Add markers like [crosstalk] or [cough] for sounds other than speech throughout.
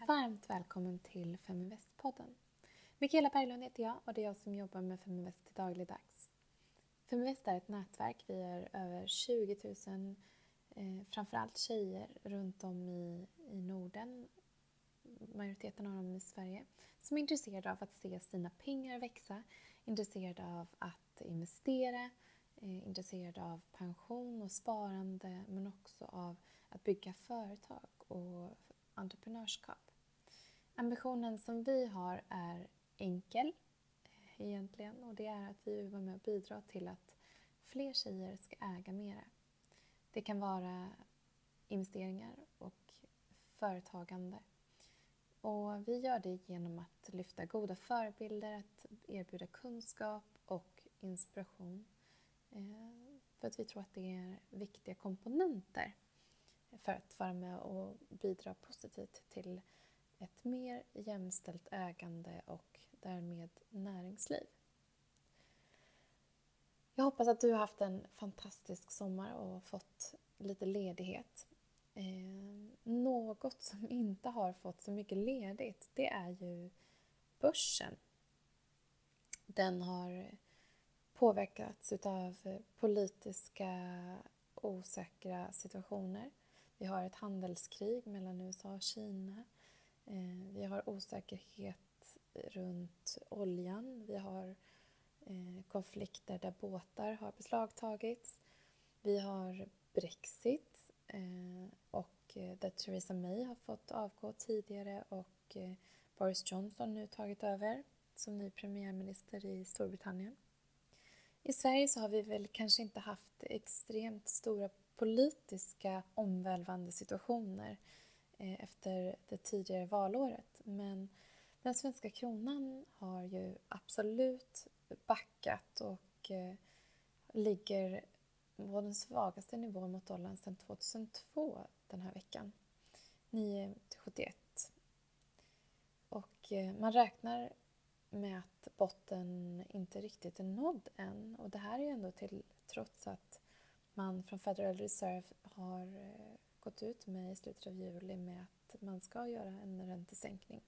Varmt välkommen till Feminvest-podden. Mikaela Berglund heter jag och det är jag som jobbar med Feminvest till dagligdags. Feminvest är ett nätverk. Vi är över 20 000, eh, framförallt tjejer, runt om i, i Norden, majoriteten av dem i Sverige, som är intresserade av att se sina pengar växa, intresserade av att investera, eh, intresserade av pension och sparande men också av att bygga företag och entreprenörskap. Ambitionen som vi har är enkel eh, egentligen och det är att vi vill vara med och bidra till att fler tjejer ska äga mera. Det kan vara investeringar och företagande. Och vi gör det genom att lyfta goda förebilder, att erbjuda kunskap och inspiration. Eh, för att vi tror att det är viktiga komponenter för att vara med och bidra positivt till ett mer jämställt ägande och därmed näringsliv. Jag hoppas att du har haft en fantastisk sommar och fått lite ledighet. Eh, något som [laughs] inte har fått så mycket ledigt det är ju börsen. Den har påverkats av politiska osäkra situationer vi har ett handelskrig mellan USA och Kina. Eh, vi har osäkerhet runt oljan. Vi har eh, konflikter där båtar har beslagtagits. Vi har Brexit eh, och där Theresa May har fått avgå tidigare och Boris Johnson nu tagit över som ny premiärminister i Storbritannien. I Sverige så har vi väl kanske inte haft extremt stora politiska omvälvande situationer eh, efter det tidigare valåret. Men den svenska kronan har ju absolut backat och eh, ligger på den svagaste nivån mot dollarn sedan 2002 den här veckan. 9,71. Och eh, man räknar med att botten inte riktigt är nådd än och det här är ändå till trots att man från Federal Reserve har eh, gått ut med i slutet av juli med att man ska göra en räntesänkning.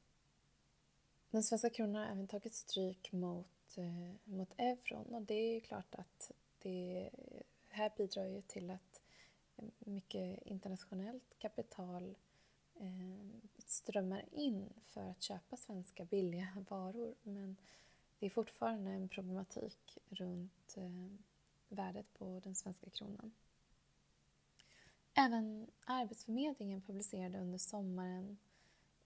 Den svenska kronan har även tagit stryk mot, eh, mot euron och det är ju klart att det här bidrar ju till att eh, mycket internationellt kapital strömmar in för att köpa svenska billiga [laughs] varor men det är fortfarande en problematik runt värdet på den svenska kronan. Även Arbetsförmedlingen publicerade under sommaren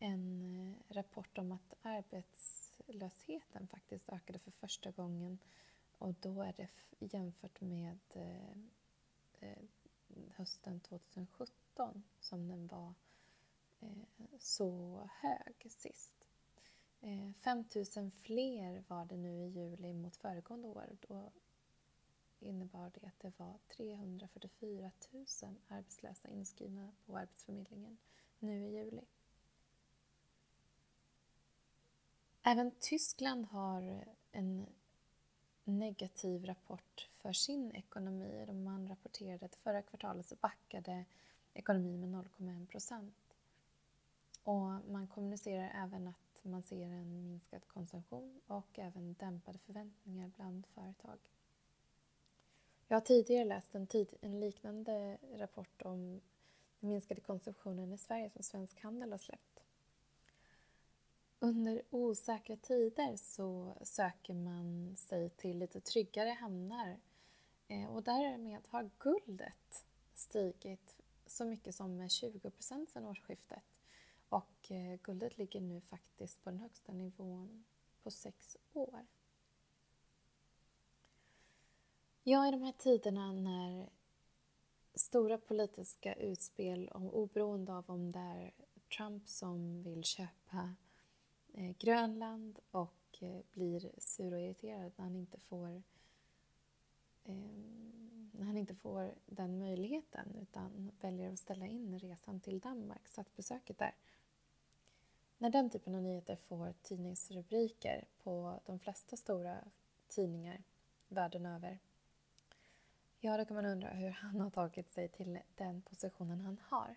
en eh, rapport om att arbetslösheten faktiskt ökade för första gången och då är det jämfört med eh, eh, hösten 2017 som den var så hög sist. 5 000 fler var det nu i juli mot föregående år. Då innebar det att det var 344 000 arbetslösa inskrivna på Arbetsförmedlingen nu i juli. Även Tyskland har en negativ rapport för sin ekonomi. Man rapporterade att förra kvartalet så backade ekonomin med 0,1 procent. Och man kommunicerar även att man ser en minskad konsumtion och även dämpade förväntningar bland företag. Jag har tidigare läst en, tid, en liknande rapport om den minskade konsumtionen i Sverige som Svensk Handel har släppt. Under osäkra tider så söker man sig till lite tryggare hamnar eh, och därmed har guldet stigit så mycket som med 20 procent sedan årsskiftet. Och eh, guldet ligger nu faktiskt på den högsta nivån på sex år. Ja, i de här tiderna när stora politiska utspel, oberoende av om det är Trump som vill köpa eh, Grönland och eh, blir sur och irriterad när han inte får eh, när han inte får den möjligheten utan väljer att ställa in resan till Danmark, statsbesöket där. När den typen av nyheter får tidningsrubriker på de flesta stora tidningar världen över Ja, då kan man undra hur han har tagit sig till den positionen han har.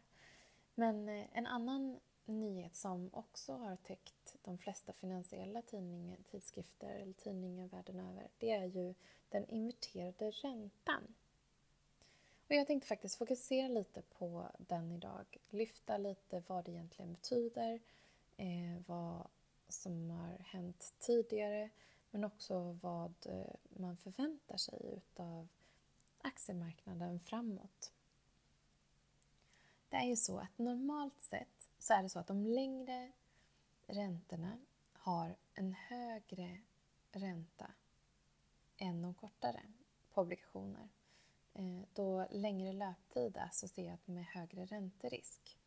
Men eh, en annan nyhet som också har täckt de flesta finansiella tidningar, tidskrifter eller tidningar världen över, det är ju den inverterade räntan. Och jag tänkte faktiskt fokusera lite på den idag, lyfta lite vad det egentligen betyder, eh, vad som har hänt tidigare men också vad eh, man förväntar sig utav aktiemarknaden framåt. Det är ju så att normalt sett så är det så att de längre räntorna har en högre ränta än de kortare på obligationer. Eh, då längre löptid är associerat med högre ränterisk.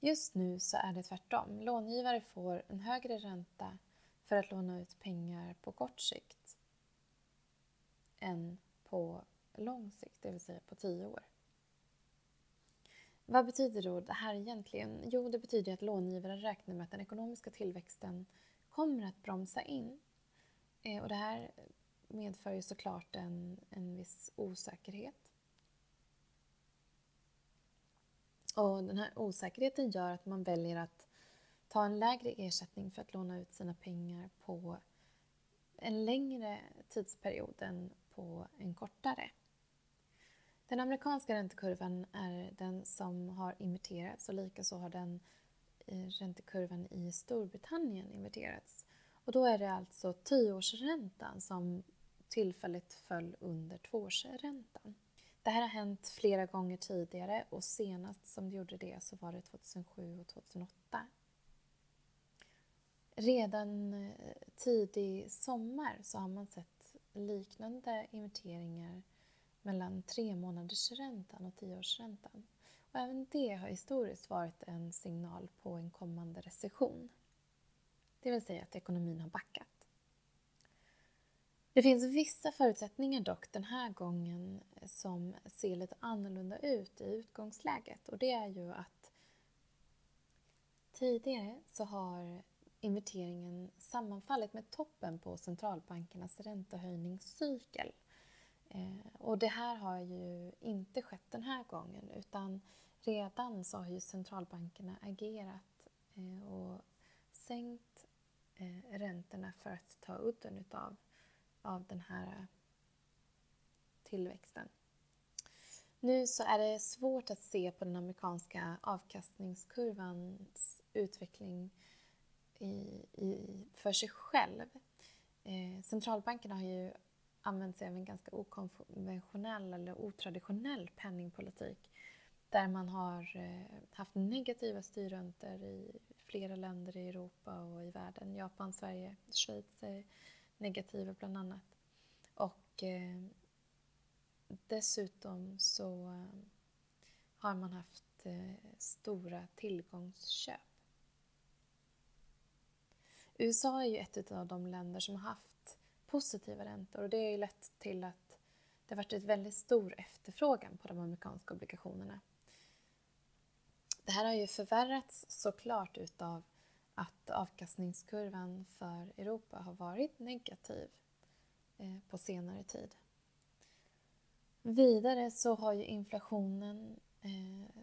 Just nu så är det tvärtom. Långivare får en högre ränta för att låna ut pengar på kort sikt än på lång sikt, det vill säga på tio år. Vad betyder då det här egentligen? Jo, det betyder att långivaren räknar med att den ekonomiska tillväxten kommer att bromsa in. Eh, och det här medför ju såklart en, en viss osäkerhet. Och den här osäkerheten gör att man väljer att ta en lägre ersättning för att låna ut sina pengar på en längre tidsperiod än på en kortare. Den amerikanska räntekurvan är den som har inverterats och likaså har den eh, räntekurvan i Storbritannien inverterats. Och då är det alltså tioårsräntan som tillfälligt föll under tvåårsräntan. Det här har hänt flera gånger tidigare och senast som det gjorde det så var det 2007 och 2008. Redan eh, tidig sommar så har man sett liknande inverteringar mellan tre månaders räntan och tioårsräntan. Och även det har historiskt varit en signal på en kommande recession. Det vill säga att ekonomin har backat. Det finns vissa förutsättningar dock den här gången som ser lite annorlunda ut i utgångsläget och det är ju att tidigare så har inverteringen sammanfallit med toppen på centralbankernas räntehöjningscykel. Eh, och det här har ju inte skett den här gången utan redan så har ju centralbankerna agerat eh, och sänkt eh, räntorna för att ta udden utav av den här tillväxten. Nu så är det svårt att se på den amerikanska avkastningskurvans utveckling i, i, för sig själv. Eh, centralbankerna har ju använt sig av en ganska okonventionell eller otraditionell penningpolitik där man har eh, haft negativa styrräntor i flera länder i Europa och i världen. Japan, Sverige, Schweiz är negativa bland annat. Och eh, dessutom så eh, har man haft eh, stora tillgångsköp. USA är ju ett av de länder som har haft positiva räntor och det har ju lett till att det har varit en väldigt stor efterfrågan på de amerikanska obligationerna. Det här har ju förvärrats såklart utav att avkastningskurvan för Europa har varit negativ eh, på senare tid. Vidare så har ju inflationen eh,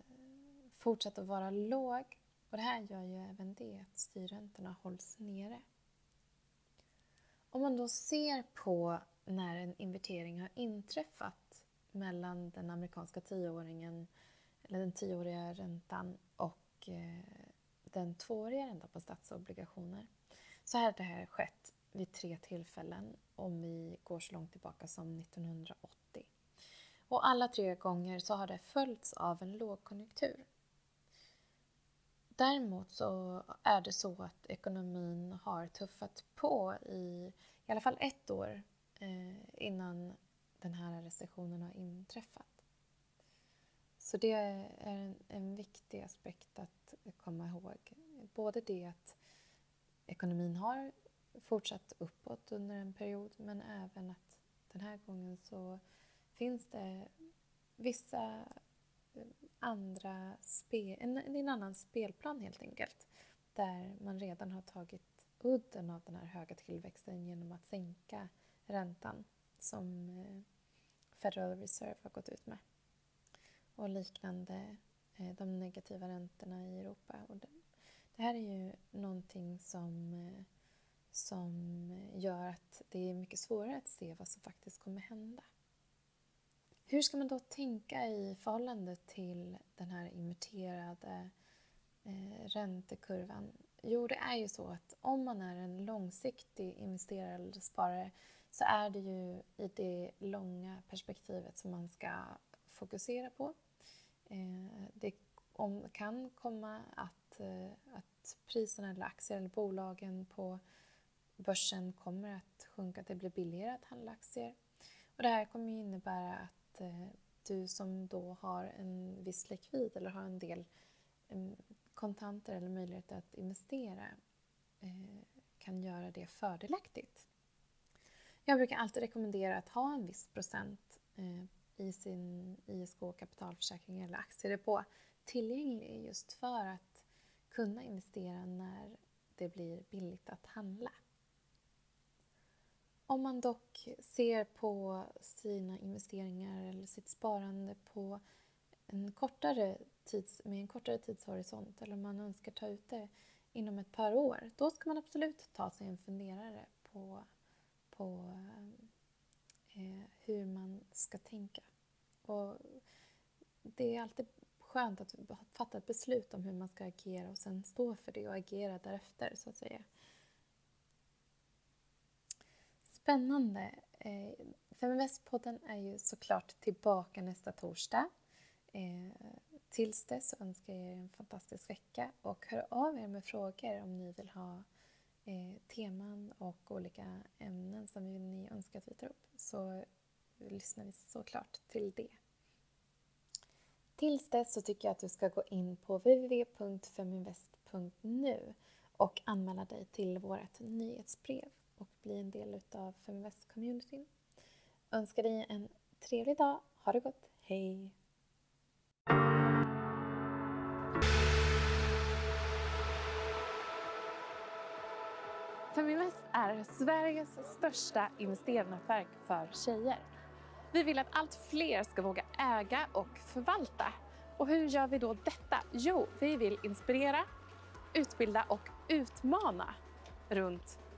fortsatt att vara låg och det här gör ju även det att styrräntorna hålls nere. Om man då ser på när en invertering har inträffat mellan den amerikanska tioåringen, eller den tioåriga räntan och eh, den tvååriga räntan på statsobligationer så har det här skett vid tre tillfällen om vi går så långt tillbaka som 1980. Och alla tre gånger så har det följts av en lågkonjunktur. Däremot så är det så att ekonomin har tuffat på i i alla fall ett år eh, innan den här recessionen har inträffat. Så det är en, en viktig aspekt att komma ihåg. Både det att ekonomin har fortsatt uppåt under en period men även att den här gången så finns det vissa andra spe, en, en annan spelplan helt enkelt där man redan har tagit udden av den här höga tillväxten genom att sänka räntan som eh, Federal Reserve har gått ut med och liknande eh, de negativa räntorna i Europa. Och det, det här är ju någonting som, eh, som gör att det är mycket svårare att se vad som faktiskt kommer hända. Hur ska man då tänka i förhållande till den här inverterade eh, räntekurvan? Jo, det är ju så att om man är en långsiktig investerare eller sparare så är det ju i det långa perspektivet som man ska fokusera på. Eh, det om, kan komma att, eh, att priserna eller aktier eller bolagen på börsen kommer att sjunka, att det blir billigare att handla aktier. Och det här kommer ju innebära att Eh, du som då har en viss likvid eller har en del kontanter eller möjlighet att investera eh, kan göra det fördelaktigt. Jag brukar alltid rekommendera att ha en viss procent eh, i sin ISK, kapitalförsäkring eller aktiedepå tillgänglig just för att kunna investera när det blir billigt att handla. Om man dock ser på sina investeringar eller sitt sparande på en kortare tids, med en kortare tidshorisont eller om man önskar ta ut det inom ett par år, då ska man absolut ta sig en funderare på, på eh, hur man ska tänka. Och det är alltid skönt att fatta ett beslut om hur man ska agera och sen stå för det och agera därefter, så att säga. Spännande! Feminvestpodden Feminvest-podden är ju såklart tillbaka nästa torsdag. Eh, tills dess önskar jag er en fantastisk vecka och hör av er med frågor om ni vill ha eh, teman och olika ämnen som ni önskar att vi tar upp. Så lyssnar vi såklart till det. Tills dess så tycker jag att du ska gå in på www.feminvest.nu och anmäla dig till vårt nyhetsbrev och bli en del av Feminvest-communityn. Önskar dig en trevlig dag. Ha det gott. Hej! Feminvest är Sveriges största investeringsnätverk för tjejer. Vi vill att allt fler ska våga äga och förvalta. Och hur gör vi då detta? Jo, vi vill inspirera, utbilda och utmana runt